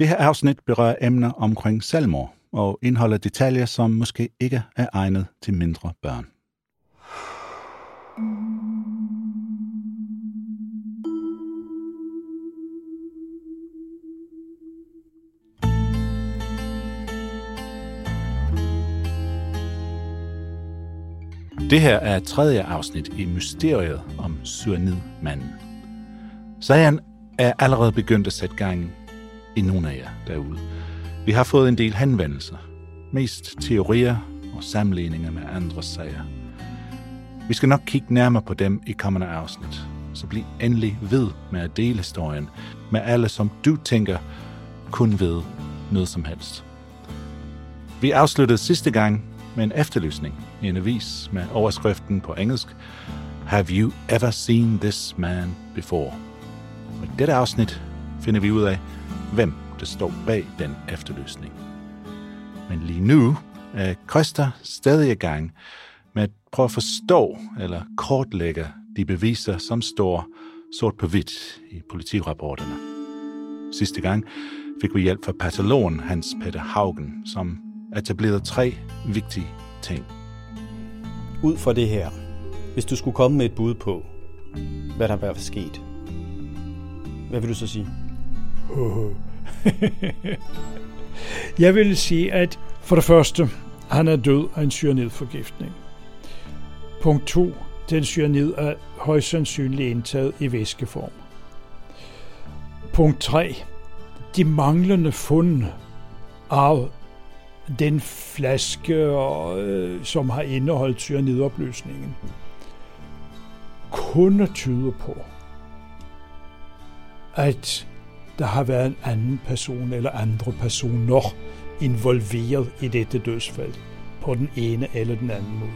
Det her afsnit berører emner omkring selvmord og indeholder detaljer, som måske ikke er egnet til mindre børn. Det her er tredje afsnit i mysteriet om cyanidmanden. Sagen er allerede begyndt at sætte gang i nogen af jer derude. Vi har fået en del henvendelser. Mest teorier og sammenligninger med andre sager. Vi skal nok kigge nærmere på dem i kommende afsnit. Så bliv endelig ved med at dele historien med alle, som du tænker kun ved noget som helst. Vi afsluttede sidste gang med en efterlysning i en avis med overskriften på engelsk Have you ever seen this man before? Og i dette afsnit finder vi ud af, hvem der står bag den efterlysning. Men lige nu er Koster stadig i gang med at prøve at forstå eller kortlægge de beviser, som står sort på hvidt i politirapporterne. Sidste gang fik vi hjælp fra patologen Hans Peter Haugen, som etablerede tre vigtige ting. Ud fra det her, hvis du skulle komme med et bud på, hvad der var sket, hvad vil du så sige? Jeg vil sige, at for det første, han er død af en cyanidforgiftning. Punkt 2. Den cyanid er højst sandsynligt indtaget i væskeform. Punkt 3. De manglende fund af den flaske, øh, som har indeholdt cyanidopløsningen, kunne tyde på, at der har været en anden person eller andre personer involveret i dette dødsfald på den ene eller den anden måde.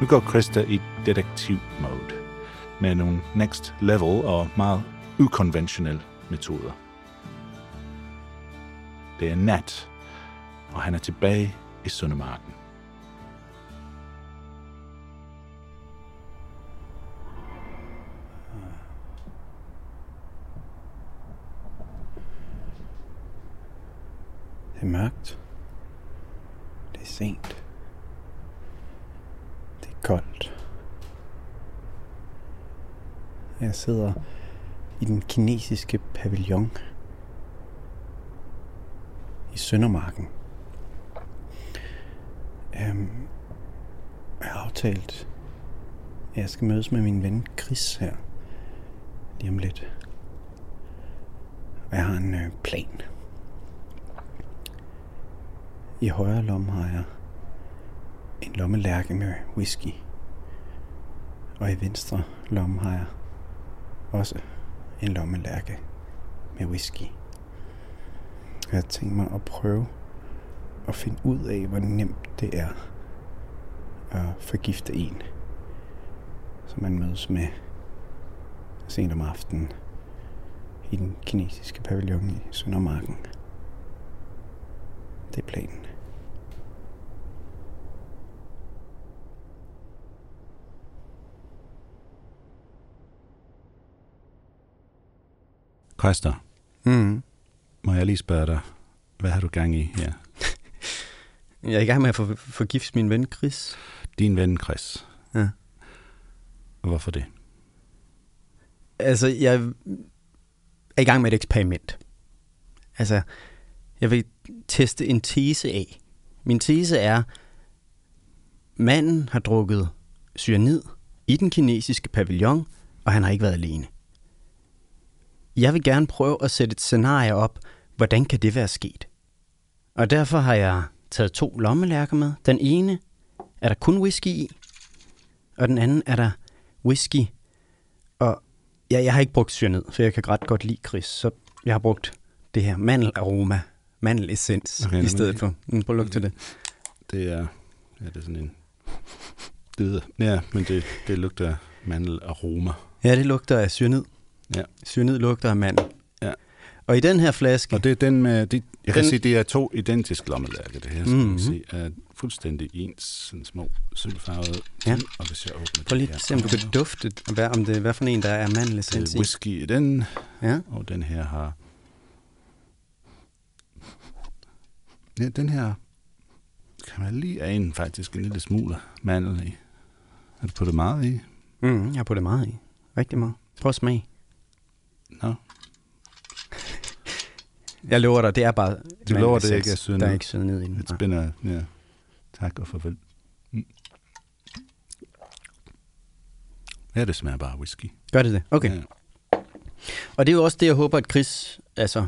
Nu går Krista i detektiv-mode med nogle next level og meget ukonventionelle metoder. Det er nat, og han er tilbage i Søndermarken. Det er mørkt. Det er sent. Det er koldt. Jeg sidder i den kinesiske pavillon i Søndermarken. Øhm, jeg har aftalt, at jeg skal mødes med min ven Chris her lige om lidt. Og jeg har en øh, plan. I højre lomme har jeg en lommelærke med whisky. Og i venstre lomme har jeg også en lommelærke med whisky. Jeg har tænkt mig at prøve at finde ud af, hvor nemt det er at forgifte en, som man mødes med sent om aftenen i den kinesiske pavillon i Søndermarken. Det er planen. Krista, Mm. må jeg lige spørge dig, hvad har du gang i her? Jeg er i gang med at få, forgifte min ven Chris. Din ven Chris. Ja. Hvorfor det? Altså, jeg er i gang med et eksperiment. Altså, jeg vil teste en tese af. Min tese er, manden har drukket cyanid i den kinesiske pavillon, og han har ikke været alene. Jeg vil gerne prøve at sætte et scenarie op, hvordan kan det være sket? Og derfor har jeg taget to lommelærker med. Den ene er der kun whisky i, og den anden er der whisky. Og ja, jeg har ikke brugt cyanid, for jeg kan ret godt lide kris, så jeg har brugt det her mandelaroma, mandelessens Okay, i stedet for. Mm, Prøv at lugte til det. Det er, ja, det er sådan en... Det ved jeg. Ja, men det, det lugter mandelaroma. Ja, det lugter af cyanid. Ja. Cyanid lugter af mandel. Ja. Og i den her flaske, Og det er den med... Det, jeg kan Den- se, det er to identiske lommelærker, det her. Skal Mhm. mm-hmm. se, er fuldstændig ens, sådan små sølvfarvede Ja. Og hvis jeg åbner prøv lige at se, om du kan dufte, hvad, om det hvad for en, der er mandelessens i. whisky i den, Ja. og den her har... Ja, den her kan man lige ane faktisk en lille smule mandel i. Har du puttet meget i? Mm, jeg har puttet meget i. Rigtig meget. Prøv at smage. Nå, Jeg lover dig, det er bare Du lover, det ikke er cyanid? Der er ikke cyanid i den. et Nej. spænder. Ja. Tak og farvel. Mm. Ja, det smager bare whisky. Gør det det? Okay. Ja. Og det er jo også det, jeg håber, at Chris, altså,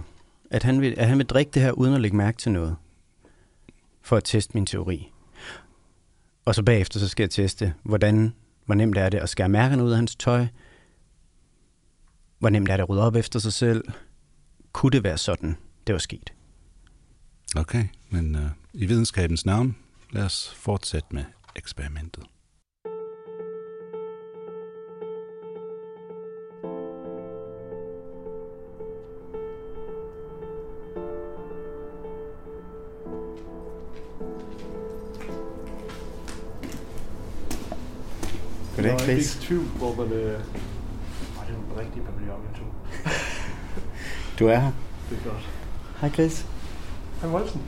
at han, vil, at han vil drikke det her, uden at lægge mærke til noget. For at teste min teori. Og så bagefter, så skal jeg teste, hvordan, hvor nemt er det at skære mærkerne ud af hans tøj. Hvor nemt er det at rydde op efter sig selv. Kunne det være sådan, det var sket? Okay, men uh, i videnskabens navn, lad os fortsætte med eksperimentet. Goddag, Jeg er Chris. ikke tvivl, hvor man... Øh... Var det en rigtig pavillon, jeg tog? Du er her. Det er godt. Hej, Chris. Hej, Wolfsen.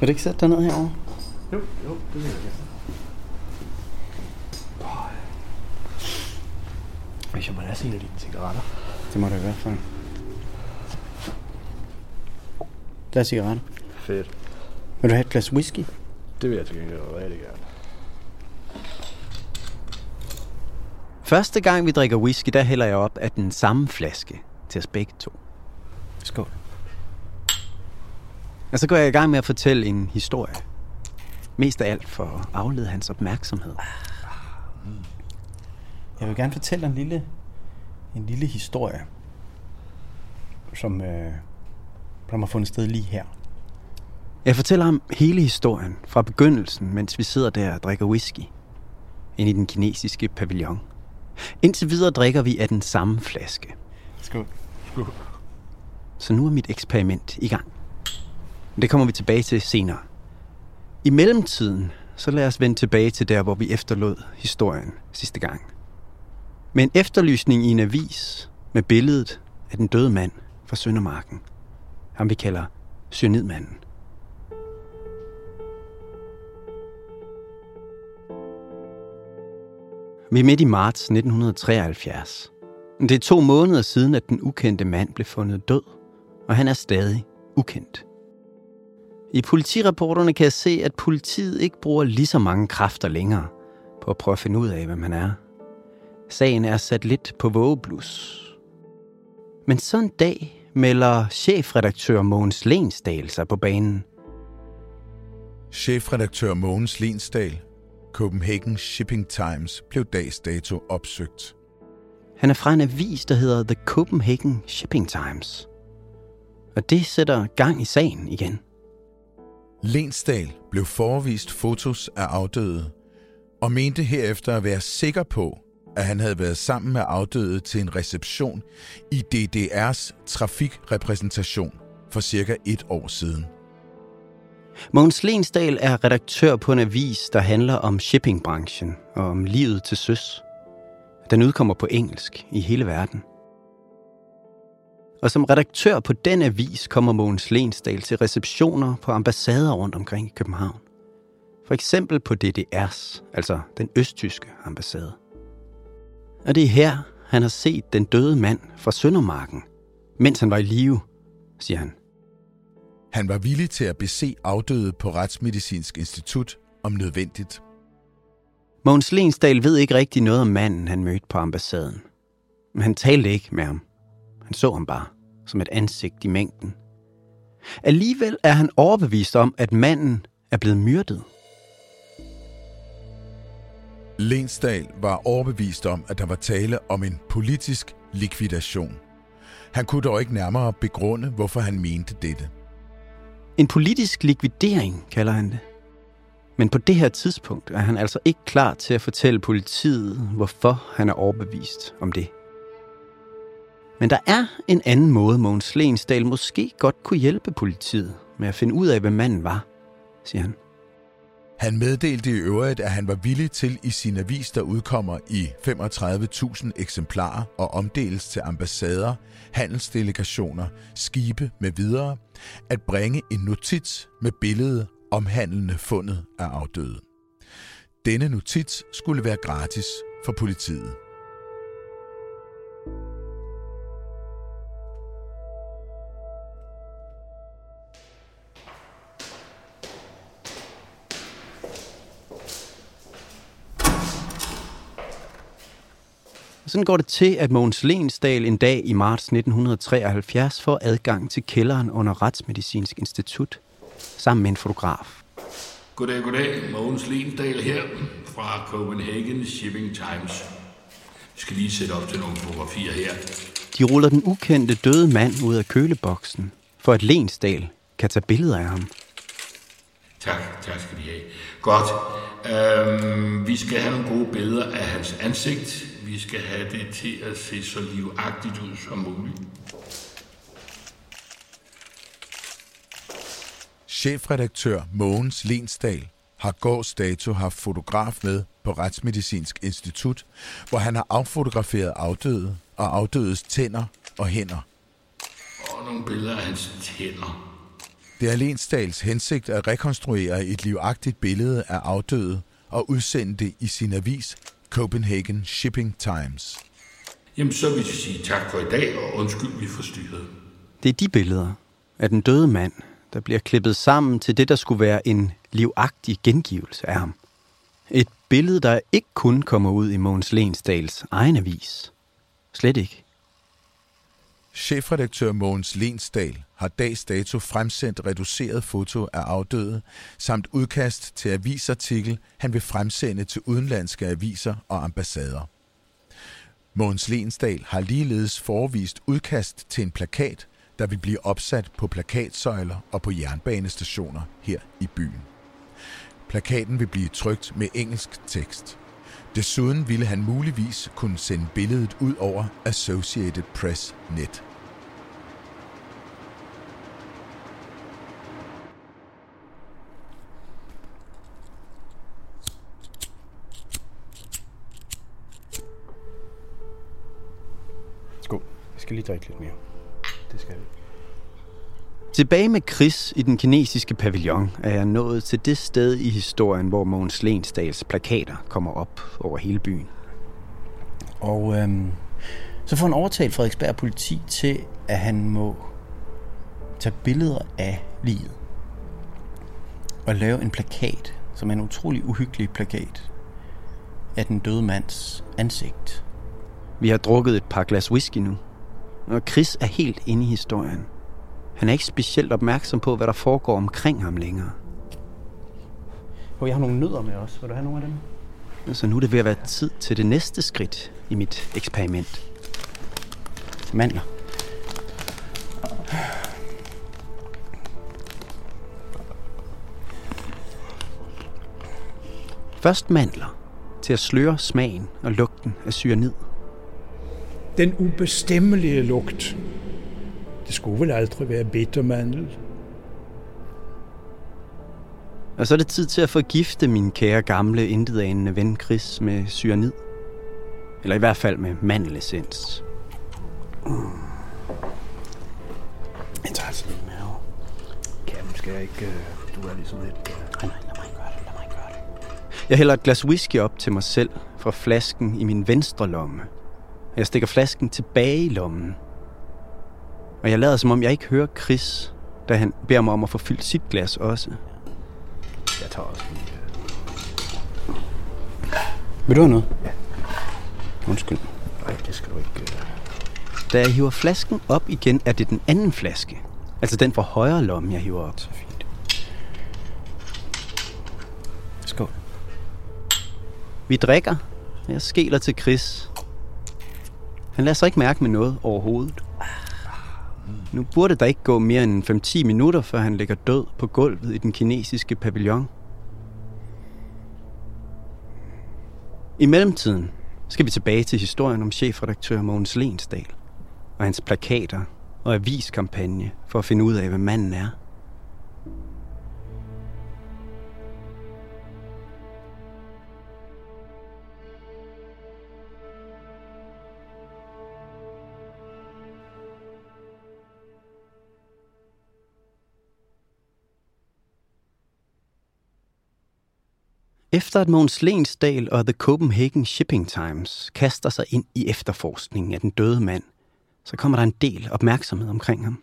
Vil du ikke sætte dig ned herovre? Jo, jo, det vil jeg gerne. Hvis jeg må lade en af dine cigaretter. Det må du i hvert fald. Der er cigaretter. Fedt. Vil du have et glas whisky? Det vil jeg til gengæld rigtig gerne. Første gang vi drikker whisky, der hælder jeg op af den samme flaske til os begge to. Skål. Og så går jeg i gang med at fortælle en historie. Mest af alt for at aflede hans opmærksomhed. Jeg vil gerne fortælle en lille, en lille historie, som, øh, som har fundet sted lige her. Jeg fortæller ham hele historien fra begyndelsen, mens vi sidder der og drikker whisky ind i den kinesiske pavillon. Indtil videre drikker vi af den samme flaske. Skål. Så nu er mit eksperiment i gang. Det kommer vi tilbage til senere. I mellemtiden, så lad os vende tilbage til der, hvor vi efterlod historien sidste gang. Med en efterlysning i en avis med billedet af den døde mand fra Søndermarken. Ham vi kalder Cyanidmanden. Vi er midt i marts 1973. Det er to måneder siden, at den ukendte mand blev fundet død, og han er stadig ukendt. I politirapporterne kan jeg se, at politiet ikke bruger lige så mange kræfter længere på at prøve at finde ud af, hvem han er. Sagen er sat lidt på vågeblus. Men så en dag melder chefredaktør Mogens Lensdal sig på banen. Chefredaktør Mogens Lensdal, Copenhagen Shipping Times, blev dags dato opsøgt. Han er fra en avis, der hedder The Copenhagen Shipping Times. Og det sætter gang i sagen igen. Lensdal blev forvist fotos af afdøde, og mente herefter at være sikker på, at han havde været sammen med afdøde til en reception i DDR's trafikrepræsentation for cirka et år siden. Mogens Lensdal er redaktør på en avis, der handler om shippingbranchen og om livet til søs. Den udkommer på engelsk i hele verden. Og som redaktør på den avis kommer Mogens Lensdal til receptioner på ambassader rundt omkring i København. For eksempel på DDR's, altså den østtyske ambassade. Og det er her, han har set den døde mand fra Søndermarken, mens han var i live, siger han. Han var villig til at bese afdøde på Retsmedicinsk Institut om nødvendigt. Mogens Lensdal ved ikke rigtig noget om manden, han mødte på ambassaden. Men han talte ikke med ham. Han så ham bare som et ansigt i mængden. Alligevel er han overbevist om, at manden er blevet myrdet. Lensdal var overbevist om, at der var tale om en politisk likvidation. Han kunne dog ikke nærmere begrunde, hvorfor han mente dette. En politisk likvidering, kalder han det. Men på det her tidspunkt er han altså ikke klar til at fortælle politiet, hvorfor han er overbevist om det. Men der er en anden måde, Mogens Lensdal måske godt kunne hjælpe politiet med at finde ud af, hvem manden var, siger han. Han meddelte i øvrigt, at han var villig til i sin avis, der udkommer i 35.000 eksemplarer og omdeles til ambassader, handelsdelegationer, skibe med videre, at bringe en notits med billede omhandlende fundet af afdøde. Denne notits skulle være gratis for politiet. Sådan går det til, at Mogens Lensdal en dag i marts 1973 får adgang til kælderen under Retsmedicinsk Institut sammen med en fotograf. Goddag, goddag. Mogens Lensdal her fra Copenhagen Shipping Times. Vi skal lige sætte op til nogle fotografier her. De ruller den ukendte døde mand ud af køleboksen, for at Lensdal kan tage billeder af ham. Tak, tak skal de have. Godt. Øhm, vi skal have nogle gode billeder af hans ansigt. Vi skal have det til at se så livagtigt ud som muligt. Chefredaktør Mogens Lensdal har gårs dato haft fotograf med på Retsmedicinsk Institut, hvor han har affotograferet afdøde og afdødes tænder og hænder. Og nogle billeder af hans tænder. Det er Lensdals hensigt at rekonstruere et livagtigt billede af afdøde og udsende det i sin avis Copenhagen Shipping Times. Jamen, så vil jeg sige tak for i dag, og undskyld, vi forstyrrede. Det er de billeder af den døde mand, der bliver klippet sammen til det, der skulle være en livagtig gengivelse af ham. Et billede, der ikke kun kommer ud i Mogens Lensdals egen avis. Slet ikke. Chefredaktør Mogens Lensdal har dags dato fremsendt reduceret foto af afdøde, samt udkast til avisartikel, han vil fremsende til udenlandske aviser og ambassader. Mogens Lensdal har ligeledes forvist udkast til en plakat, der vil blive opsat på plakatsøjler og på jernbanestationer her i byen. Plakaten vil blive trykt med engelsk tekst. Desuden ville han muligvis kunne sende billedet ud over Associated Press Net. Skål. Jeg skal lige drikke lidt mere. Det skal vi. Tilbage med Chris i den kinesiske pavillon er jeg nået til det sted i historien, hvor Mogens Lensdals plakater kommer op over hele byen. Og øhm, så får han overtalt Frederiksberg politi til, at han må tage billeder af livet. Og lave en plakat, som er en utrolig uhyggelig plakat, af den døde mands ansigt. Vi har drukket et par glas whisky nu, og Chris er helt inde i historien. Han er ikke specielt opmærksom på, hvad der foregår omkring ham længere. Og jeg har nogle nødder med os. Vil du have nogle af dem? Så nu er det ved at være tid til det næste skridt i mit eksperiment. Mandler. Først mandler til at sløre smagen og lugten af cyanid. Den ubestemmelige lugt. Det skulle vel aldrig være bittermandel. Og så er det tid til at forgifte min kære gamle intetanende ven Chris med cyanid. Eller i hvert fald med mandelessens. sådan en mave. Kan skal jeg ikke... Øh, du er ligesom lidt... Øh... Nej, nej, lad mig gøre det, lad mig gøre det. Jeg hælder et glas whisky op til mig selv fra flasken i min venstre lomme. Jeg stikker flasken tilbage i lommen. Og jeg lader som om jeg ikke hører Chris, da han beder mig om at få fyldt sit glas også. Jeg tager også lige... Vil du have noget? Ja. Undskyld. Nej, det skal du ikke... Øh... Da jeg hiver flasken op igen, er det den anden flaske. Altså den fra højre lomme, jeg hiver op. Så fint. Skål. Vi drikker. Jeg skæler til Chris. Han lader sig ikke mærke med noget overhovedet. Nu burde der ikke gå mere end 5-10 minutter, før han ligger død på gulvet i den kinesiske pavillon. I mellemtiden skal vi tilbage til historien om chefredaktør Mogens Lensdal og hans plakater og aviskampagne for at finde ud af, hvad manden er. Efter at Mogens Lensdal og The Copenhagen Shipping Times kaster sig ind i efterforskningen af den døde mand, så kommer der en del opmærksomhed omkring ham.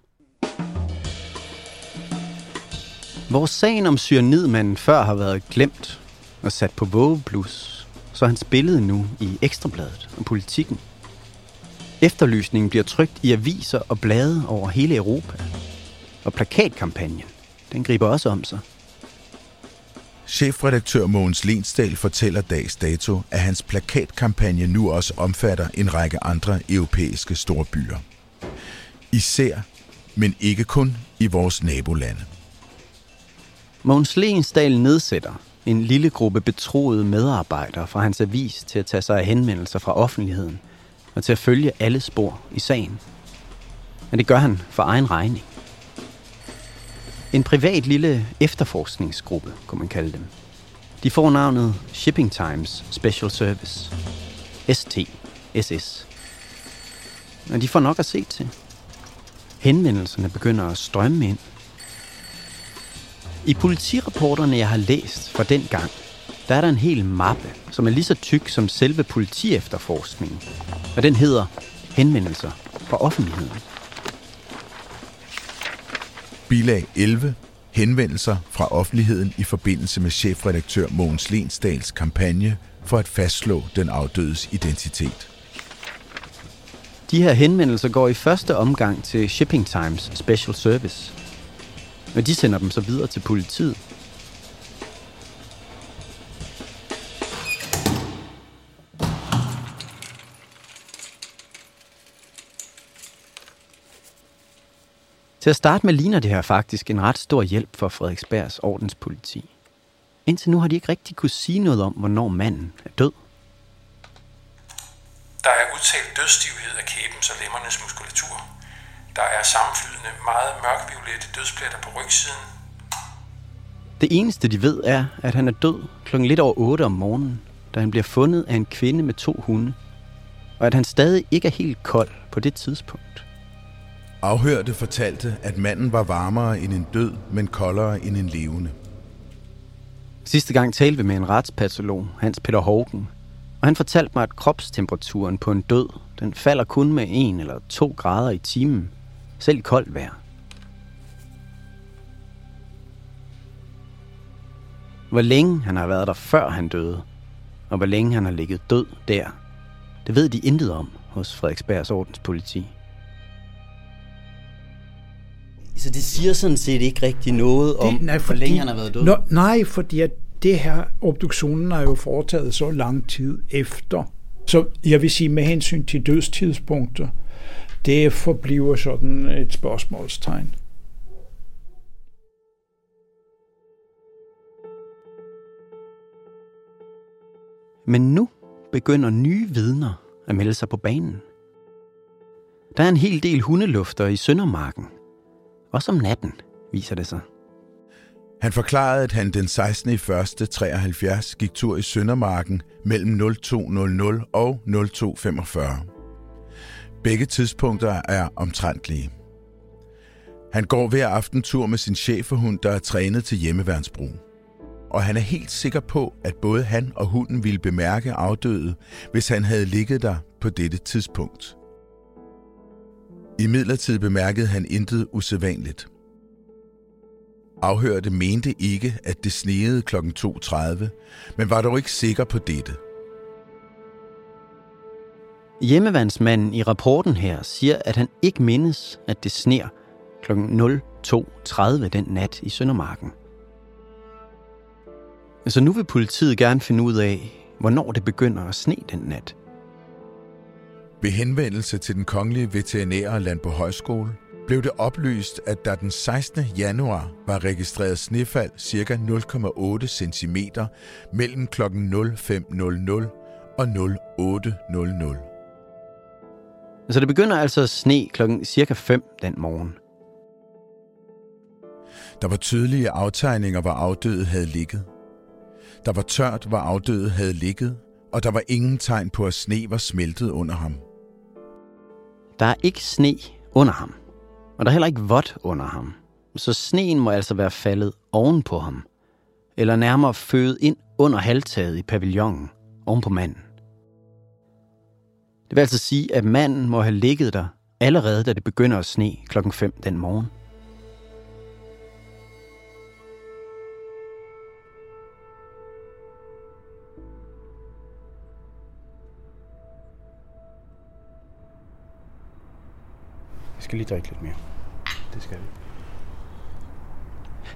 Hvor sagen om cyanidmanden før har været glemt og sat på vågeblus, så er hans billede nu i Ekstrabladet og Politikken. Efterlysningen bliver trygt i aviser og blade over hele Europa. Og plakatkampagnen, den griber også om sig. Chefredaktør Mogens Lensdal fortæller dags dato, at hans plakatkampagne nu også omfatter en række andre europæiske store byer. Især, men ikke kun i vores nabolande. Mogens Lensdal nedsætter en lille gruppe betroede medarbejdere fra hans avis til at tage sig af henvendelser fra offentligheden og til at følge alle spor i sagen. Men det gør han for egen regning. En privat lille efterforskningsgruppe, kunne man kalde dem. De får navnet Shipping Times Special Service. STSS. Og de får nok at se til. Henvendelserne begynder at strømme ind. I politirapporterne, jeg har læst fra den gang, der er der en hel mappe, som er lige så tyk som selve politiefterforskningen. Og den hedder Henvendelser fra offentligheden. Bilag 11. Henvendelser fra offentligheden i forbindelse med chefredaktør Mogens Lensdals kampagne for at fastslå den afdødes identitet. De her henvendelser går i første omgang til Shipping Times Special Service. Men de sender dem så videre til politiet. Til at starte med ligner det her faktisk en ret stor hjælp for Frederiksbergs ordenspoliti. Indtil nu har de ikke rigtig kunne sige noget om, hvornår manden er død. Der er udtalt dødsstivhed af kæbens og lemmernes muskulatur. Der er sammenflydende, meget mørkviolette dødspletter på rygsiden. Det eneste, de ved, er, at han er død klokken lidt over 8 om morgenen, da han bliver fundet af en kvinde med to hunde, og at han stadig ikke er helt kold på det tidspunkt. Afhørte fortalte, at manden var varmere end en død, men koldere end en levende. Sidste gang talte vi med en retspatolog, Hans Peter Hågen, og han fortalte mig, at kropstemperaturen på en død, den falder kun med 1 eller 2 grader i timen, selv koldt vejr. Hvor længe han har været der før han døde, og hvor længe han har ligget død der, det ved de intet om hos Frederiksbergs Ordens politi. Så det siger sådan set ikke rigtig noget om, det, nej, fordi, hvor længe han har været død? Nå, nej, fordi at det her obduktionen er jo foretaget så lang tid efter. Så jeg vil sige, med hensyn til dødstidspunkter, det forbliver sådan et spørgsmålstegn. Men nu begynder nye vidner at melde sig på banen. Der er en hel del hundelufter i Søndermarken. Også om natten, viser det sig. Han forklarede, at han den 16. i 1. 73 gik tur i Søndermarken mellem 0200 og 0245. Begge tidspunkter er omtrentlige. Han går hver aften tur med sin cheferhund, der er trænet til hjemmeværnsbrug. Og han er helt sikker på, at både han og hunden ville bemærke afdøde, hvis han havde ligget der på dette tidspunkt. I midlertid bemærkede han intet usædvanligt. Afhørte mente ikke, at det sneede kl. 2.30, men var dog ikke sikker på dette. Hjemmevandsmanden i rapporten her siger, at han ikke mindes, at det sner kl. 02.30 den nat i Søndermarken. Så nu vil politiet gerne finde ud af, hvornår det begynder at sne den nat. Ved henvendelse til den kongelige veterinære Landbohøjskole blev det oplyst, at der den 16. januar var registreret snefald ca. 0,8 cm mellem kl. 05.00 og 08.00. Så det begynder altså at sne klokken cirka 5 den morgen. Der var tydelige aftegninger, hvor afdøde havde ligget. Der var tørt, hvor afdøde havde ligget, og der var ingen tegn på, at sne var smeltet under ham. Der er ikke sne under ham, og der er heller ikke vådt under ham. Så sneen må altså være faldet oven på ham, eller nærmere fødet ind under halvtaget i pavillonen oven på manden. Det vil altså sige, at manden må have ligget der allerede, da det begynder at sne klokken 5 den morgen. Jeg skal lige drikke lidt mere. Det skal vi.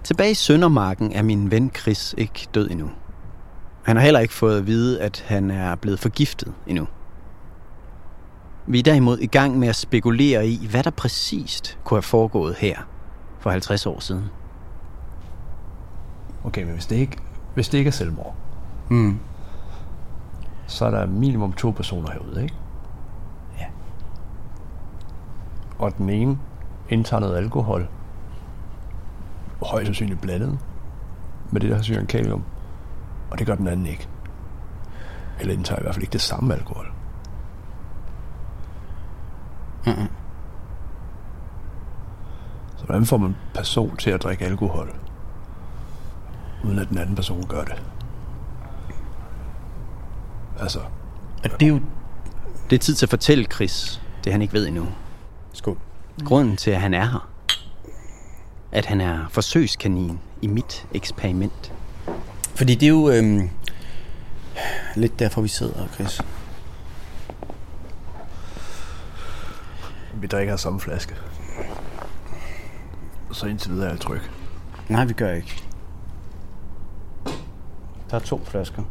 Tilbage i Søndermarken er min ven Chris ikke død endnu. Han har heller ikke fået at vide, at han er blevet forgiftet endnu. Vi er derimod i gang med at spekulere i, hvad der præcist kunne have foregået her for 50 år siden. Okay, men hvis det ikke, hvis det ikke er selvmord, Mm. så er der minimum to personer herude, ikke? Ja. Og den ene indtager noget alkohol, højst sandsynligt blandet med det, der har syrenkalium, og det gør den anden ikke. Eller indtager i hvert fald ikke det samme alkohol. Mm-mm. Så hvordan får man en person til at drikke alkohol, uden at den anden person gør det? Altså, Og det er jo... Det er tid til at fortælle Chris, det han ikke ved endnu. Skål. Grunden til, at han er her. At han er forsøgskanin i mit eksperiment. Fordi det er jo øhm, lidt derfor, vi sidder, Chris. vi drikker samme flaske. Så indtil videre er jeg tryg. Nej, vi gør ikke. Der er to flasker.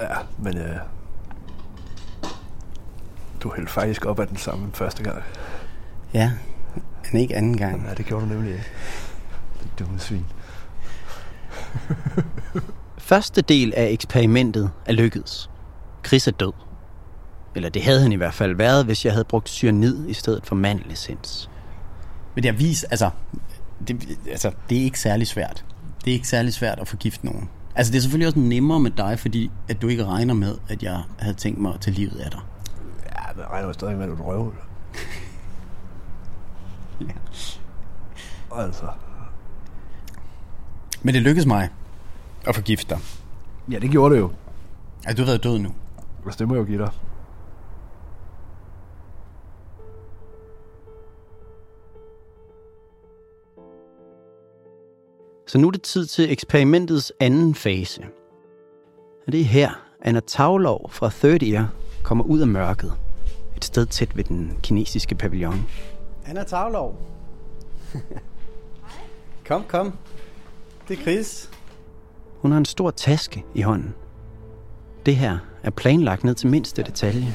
Ja, men øh, du hældte faktisk op af den samme første gang. Ja, men ikke anden gang. Ja, det gjorde du nemlig ikke. Det dumme svin. Første del af eksperimentet er lykkedes. Chris er død. Eller det havde han i hvert fald været, hvis jeg havde brugt cyanid i stedet for mandelessens. Men det har vist, altså det, altså, det er ikke særlig svært. Det er ikke særlig svært at forgifte nogen. Altså, det er selvfølgelig også nemmere med dig, fordi at du ikke regner med, at jeg havde tænkt mig at tage livet af dig. Jeg regner jo stadig med, at du er røvhul. Ja. Altså, Men det lykkedes mig at forgifte dig. ja, det gjorde det jo. Altså, du har været død nu. Altså, det må jeg jo give dig. Så nu er det tid til eksperimentets anden fase. Og det er her, Anna Tavlov fra Third Ear kommer ud af mørket. Et sted tæt ved den kinesiske pavillon. Anna Tavlov. kom, kom. Det er Chris. Hun har en stor taske i hånden. Det her er planlagt ned til mindste detalje.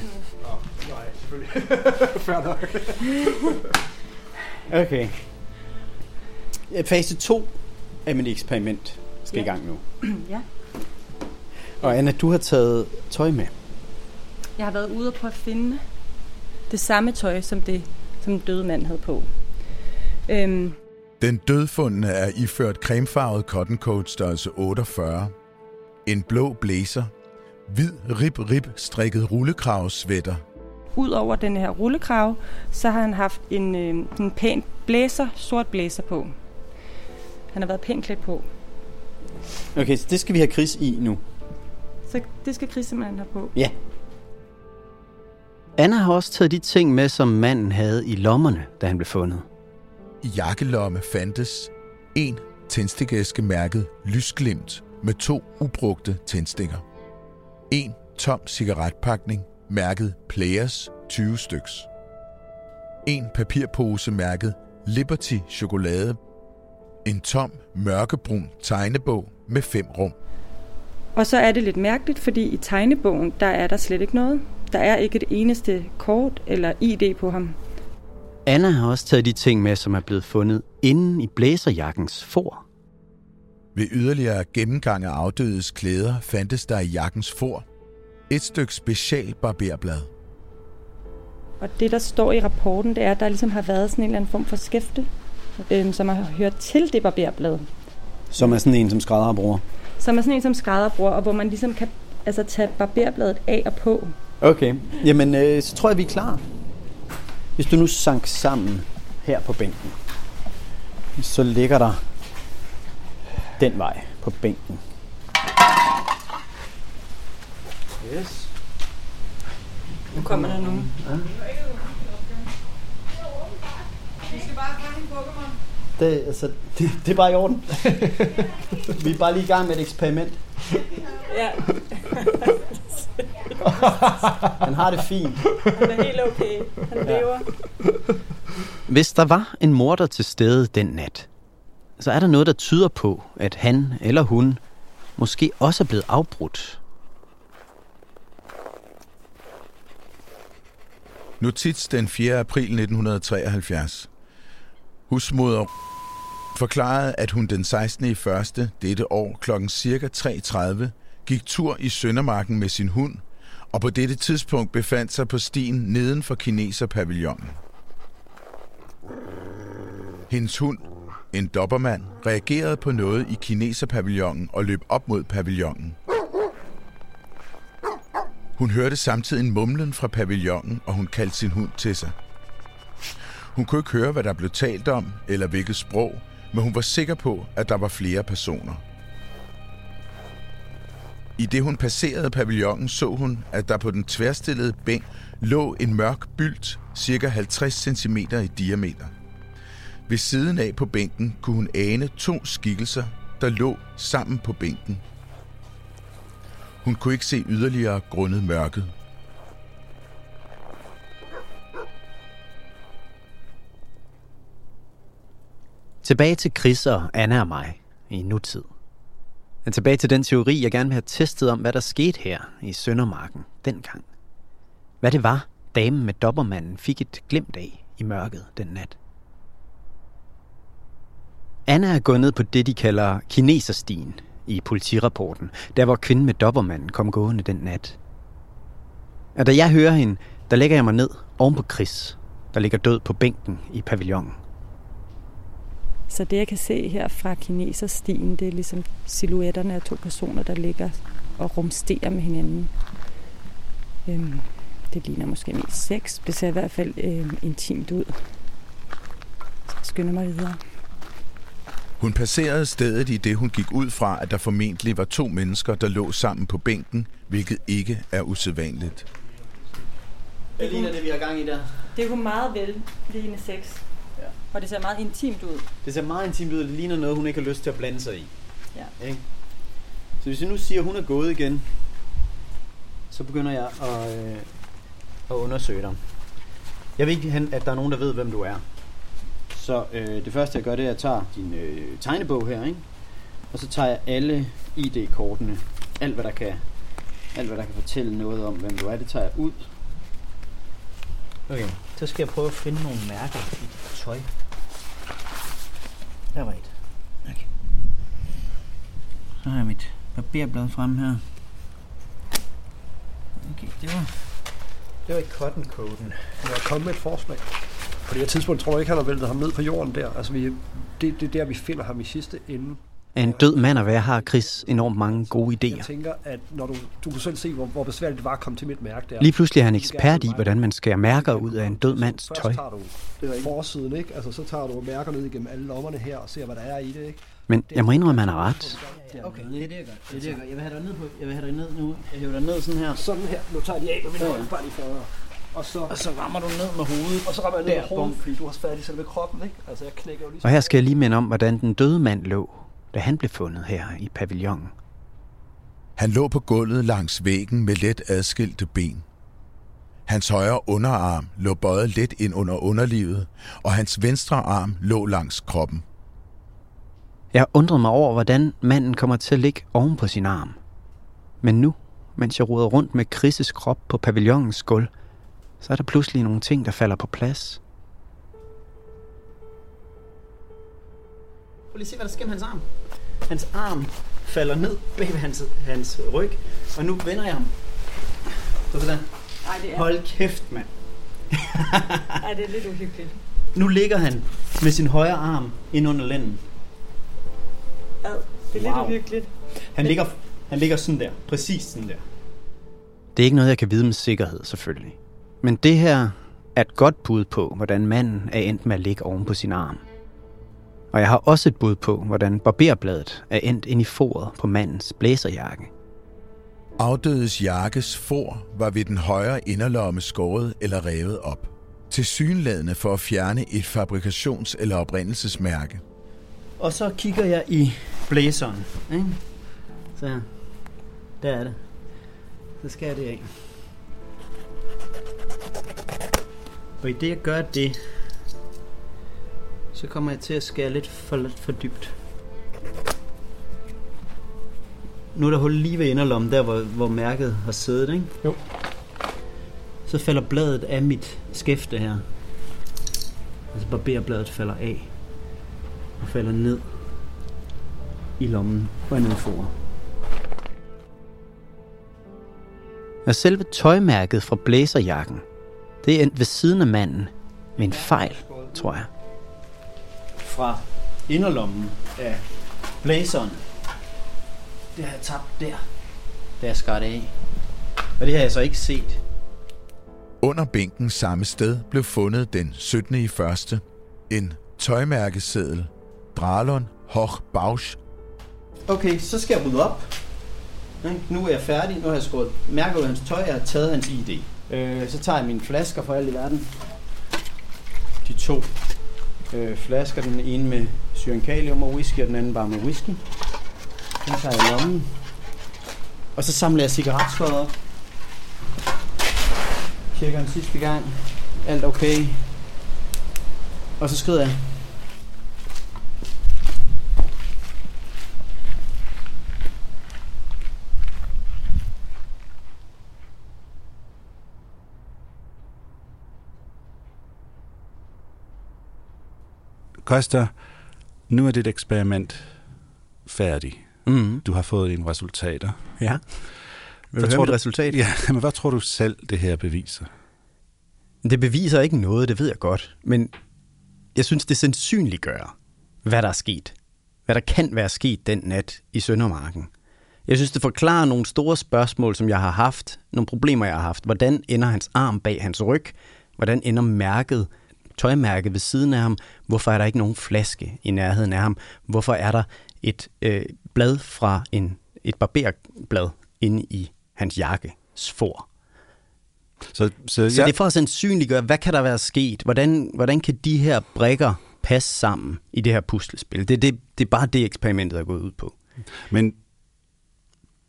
Okay. Ja, Fase 2 af mit eksperiment skal ja. i gang nu. Ja. Og Anna, du har taget tøj med. Jeg har været ude på at finde det samme tøj, som det som den døde mand havde på. Øhm, Den dødfundne er iført cremefarvet cotton coat størrelse 48, en blå blazer, hvid rib-rib strikket rullekravsvætter ud over den her rullekrav, så har han haft en, øh, en pæn blæser, sort blæser på. Han har været pænt klædt på. Okay, så det skal vi have Chris i nu. Så det skal Chris simpelthen have på. Ja. Anna har også taget de ting med, som manden havde i lommerne, da han blev fundet. I jakkelomme fandtes en tændstikæske mærket lysglimt med to ubrugte tændstikker. En tom cigaretpakning mærket Players 20 styks. En papirpose mærket Liberty chokolade. En tom mørkebrun tegnebog med fem rum. Og så er det lidt mærkeligt, fordi i tegnebogen, der er der slet ikke noget. Der er ikke et eneste kort eller ID på ham. Anna har også taget de ting med, som er blevet fundet inde i blæserjakkens for. Ved yderligere gennemgang af afdødes klæder fandtes der i jakkens for et stykke special barberblad. Og det, der står i rapporten, det er, at der ligesom har været sådan en eller anden form for skæfte, øhm, som har hørt til det barberblad. Som er sådan en, som skrædder bruger. Som er sådan en, som skrædder bruger, og hvor man ligesom kan altså, tage barberbladet af og på. Okay, jamen øh, så tror jeg, vi er klar. Hvis du nu sank sammen her på bænken, så ligger der den vej på bænken. Yes. Nu kommer der nogen. Ja. Det, altså, det, det er bare i orden. vi er bare lige i gang med et eksperiment. Ja. Han har det fint. Han er helt okay. Han lever. Hvis der var en morder til stede den nat, så er der noget, der tyder på, at han eller hun måske også er blevet afbrudt. Notits den 4. april 1973. Husmoder forklarede, at hun den 16. i første dette år klokken cirka 3.30 gik tur i Søndermarken med sin hund, og på dette tidspunkt befandt sig på stien neden for kineserpavillonen. Hendes hund, en dobbermand, reagerede på noget i kineserpavillonen og løb op mod pavillonen. Hun hørte samtidig en mumlen fra pavillonen, og hun kaldte sin hund til sig. Hun kunne ikke høre, hvad der blev talt om, eller hvilket sprog, men hun var sikker på, at der var flere personer. I det hun passerede pavillonen, så hun, at der på den tværstillede bænk lå en mørk bylt, cirka 50 cm i diameter. Ved siden af på bænken kunne hun ane to skikkelser, der lå sammen på bænken. Hun kunne ikke se yderligere grundet mørket. Tilbage til Chris og Anna og mig i nutid. Men tilbage til den teori, jeg gerne vil have testet om, hvad der skete her i Søndermarken dengang. Hvad det var, damen med dobbermanden fik et glimt af i mørket den nat. Anna er gået ned på det, de kalder kineserstien i politirapporten, der hvor kvinden med dobbermanden kom gående den nat. Og da jeg hører hende, der lægger jeg mig ned oven på Chris, der ligger død på bænken i pavillonen. Så det, jeg kan se her fra kineserstien, det er ligesom silhuetterne af to personer, der ligger og rumsterer med hinanden. Øhm, det ligner måske mest sex. Det ser i hvert fald øhm, intimt ud. Så jeg skynder mig videre. Hun passerede stedet i det, hun gik ud fra, at der formentlig var to mennesker, der lå sammen på bænken, hvilket ikke er usædvanligt. Hvad ligner det, vi har gang i der? Det kunne meget vel ligne sex. Og det ser meget intimt ud. Det ser meget intimt ud, det ligner noget, hun ikke har lyst til at blande sig i. Ja. Ikke? Så hvis jeg nu siger, at hun er gået igen, så begynder jeg at, øh, at undersøge dig. Jeg vil ikke, hen, at der er nogen, der ved, hvem du er. Så øh, det første, jeg gør, det er, at jeg tager din øh, tegnebog her, ikke? Og så tager jeg alle ID-kortene. Alt, hvad der kan, alt, hvad der kan fortælle noget om, hvem du er, det tager jeg ud. Okay, så skal jeg prøve at finde nogle mærker i dit tøj. Der var et. Okay. Så har jeg mit barberblad frem her. Okay, det var, det var i cotton-coden. Jeg er kommet med et forslag. På det her tidspunkt tror jeg ikke, han har væltet ham ned på jorden der. Altså, vi, det, det er der, vi finder ham i sidste ende. Af en død mand at være, har Chris enormt mange gode Jeg idéer. tænker, at når du, du kan selv se, hvor, hvor besværligt det var at komme til mit mærke der. Lige pludselig er han ekspert i, hvordan man skærer mærker ud af en død mands Først tøj. tager du forsiden, ikke? Altså, så tager du mærker ned igennem alle lommerne her og ser, hvad der er i det, ikke? Men jeg må indrømme, at han har ret. Okay, det er det, jeg gør. Det er det, jeg gør. Jeg vil have dig ned på. Jeg vil have dig ned nu. Jeg hiver dig ned sådan her. Sådan her. Nu tager jeg de af med min hånd, bare lige for og så, Og så rammer du ned med hovedet. og så rammer jeg ned Der, med hovedet, fordi du har fat i selve kroppen, ikke? Altså, jeg knækker jo lige Og her skal jeg lige minde om, hvordan den døde mand lå, da han blev fundet her i pavillonen. Han lå på gulvet langs væggen med let adskilte ben. Hans højre underarm lå bøjet lidt ind under underlivet, og hans venstre arm lå langs kroppen. Jeg undrede mig over, hvordan manden kommer til at ligge oven på sin arm. Men nu, mens jeg roder rundt med Chris' krop på pavillonens gulv, så er der pludselig nogle ting, der falder på plads. Lige se, hvad der sker med hans arm. Hans arm falder ned bag ved hans, hans ryg. Og nu vender jeg ham. Så sådan. Ej, det er, Hold kæft, mand. ej, det er lidt uhyggeligt. Nu ligger han med sin højre arm ind under lænden. Ad, det er lidt Wow. uhyggeligt. Han ligger, han ligger sådan der. Præcis sådan der. Det er ikke noget, jeg kan vide med sikkerhed, selvfølgelig. Men det her er et godt bud på, hvordan manden er endt med at ligge oven på sin arm. Og jeg har også et bud på, hvordan barberbladet er endt ind i foret på mandens blæserjakke. Afdødes jakkes for var ved den højre inderlomme skåret eller revet op. Til synladende for at fjerne et fabrikations- eller oprindelsesmærke. Og så kigger jeg i blæseren. Ikke? Så her. Der er det. Så skal jeg det af. Og i det jeg gør det, så kommer jeg til at skære lidt for, for dybt. Nu er der hul lige ved inderlommen, der hvor, hvor mærket har siddet, ikke? Jo. Så falder bladet af mit skæfte her. Altså barberbladet falder af og falder ned i lommen på en for. Og selve tøjmærket fra blæserjakken, det er endt ved siden af manden med en fejl, tror jeg. Fra inderlommen af blæseren. Det har jeg tabt der. Da jeg skar det af. Og det har jeg så ikke set. Under bænken samme sted blev fundet den 17. i første en tøjmærkeseddel. Dralon Hoch Bausch Okay, så skal jeg rydde op. Nu er jeg færdig. Nu har jeg skåret mærket ud af hans tøj. Jeg har taget hans ID. Øh, så tager jeg mine flasker for alt i verden. De to øh, flasker. Den ene med syrenkalium og whisky, og den anden bare med whisky. Den tager jeg i lommen. Og så samler jeg cigaretskåret op. Tjekker den sidste gang. Alt okay. Og så skrider jeg. Koster, nu er dit eksperiment færdigt. Mm. Du har fået dine resultater. Ja. Vil du Hvad høre tror du- resultat? Ja, men hvad tror du selv, det her beviser? Det beviser ikke noget, det ved jeg godt. Men jeg synes, det sandsynliggør, hvad der er sket. Hvad der kan være sket den nat i Søndermarken. Jeg synes, det forklarer nogle store spørgsmål, som jeg har haft. Nogle problemer, jeg har haft. Hvordan ender hans arm bag hans ryg? Hvordan ender mærket, tøjmærket ved siden af ham? Hvorfor er der ikke nogen flaske i nærheden af ham? Hvorfor er der et øh, blad fra en, et barberblad inde i hans jakkes for? Så, så, Så det er for at sandsynliggøre, hvad kan der være sket? Hvordan, hvordan kan de her brikker passe sammen i det her puslespil? Det, det, det er bare det, eksperimentet er gået ud på. Men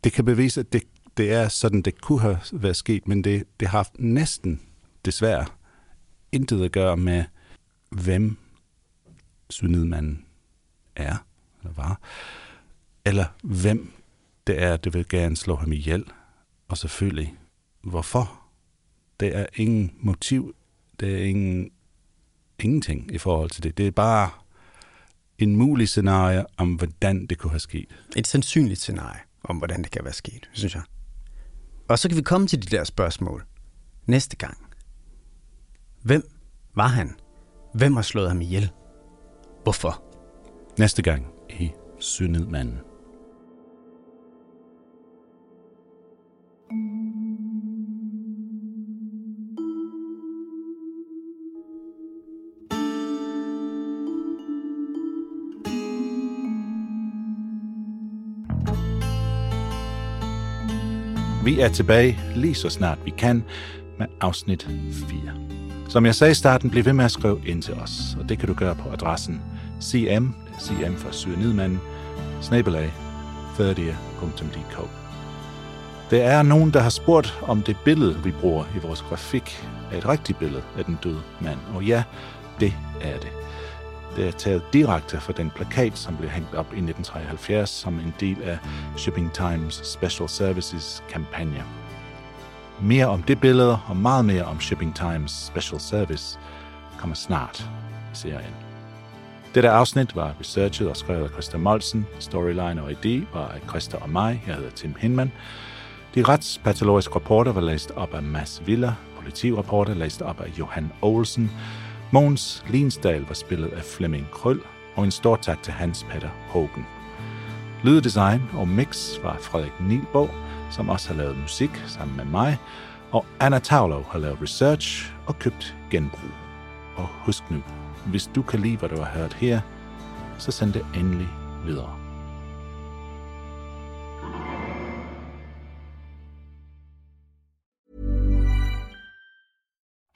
det kan bevise, at det, det er sådan, det kunne have været sket, men det, det har haft næsten, desværre, intet at gøre med, hvem man er, eller var, eller hvem det er, det vil gerne slå ham ihjel, og selvfølgelig, hvorfor. Det er ingen motiv, det er ingen, ingenting i forhold til det. Det er bare en mulig scenarie om, hvordan det kunne have sket. Et sandsynligt scenarie om, hvordan det kan være sket, synes jeg. Og så kan vi komme til de der spørgsmål næste gang. Hvem var han? Hvem har slået ham ihjel? Hvorfor? Næste gang i Cyanidmanden. Vi er tilbage lige så snart vi kan med afsnit 4. Som jeg sagde i starten, bliv ved med at skrive ind til os, og det kan du gøre på adressen cm, cm for syrenidmanden, snabelag 30.dk. Der er nogen, der har spurgt, om det billede, vi bruger i vores grafik, er et rigtigt billede af den døde mand. Og ja, det er det. Det er taget direkte fra den plakat, som blev hængt op i 1973 som en del af Shipping Times Special Services kampagne. Mere om det billede og meget mere om Shipping Times Special Service kommer snart i serien. Dette afsnit var researchet og skrevet af Christa Molsen. Storyline og ID var af Christa og mig. Jeg hedder Tim Hinman. De retspatologiske rapporter var læst op af Mads Villa. Politirapporter læst op af Johan Olsen. Mogens Linsdal var spillet af Flemming Krøll, og en stor tak til Hans Peter Hågen. Lyddesign og mix var Frederik Nilborg, som også har lavet musik sammen med mig, og Anna Taulo har lavet research og købt genbrug. Og husk nu, hvis du kan lide, hvad du har hørt her, så send det endelig videre.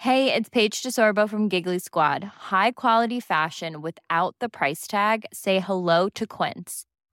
Hey, it's Paige DeSorbo from Giggly Squad. High quality fashion without the price tag. Say hello to Quince.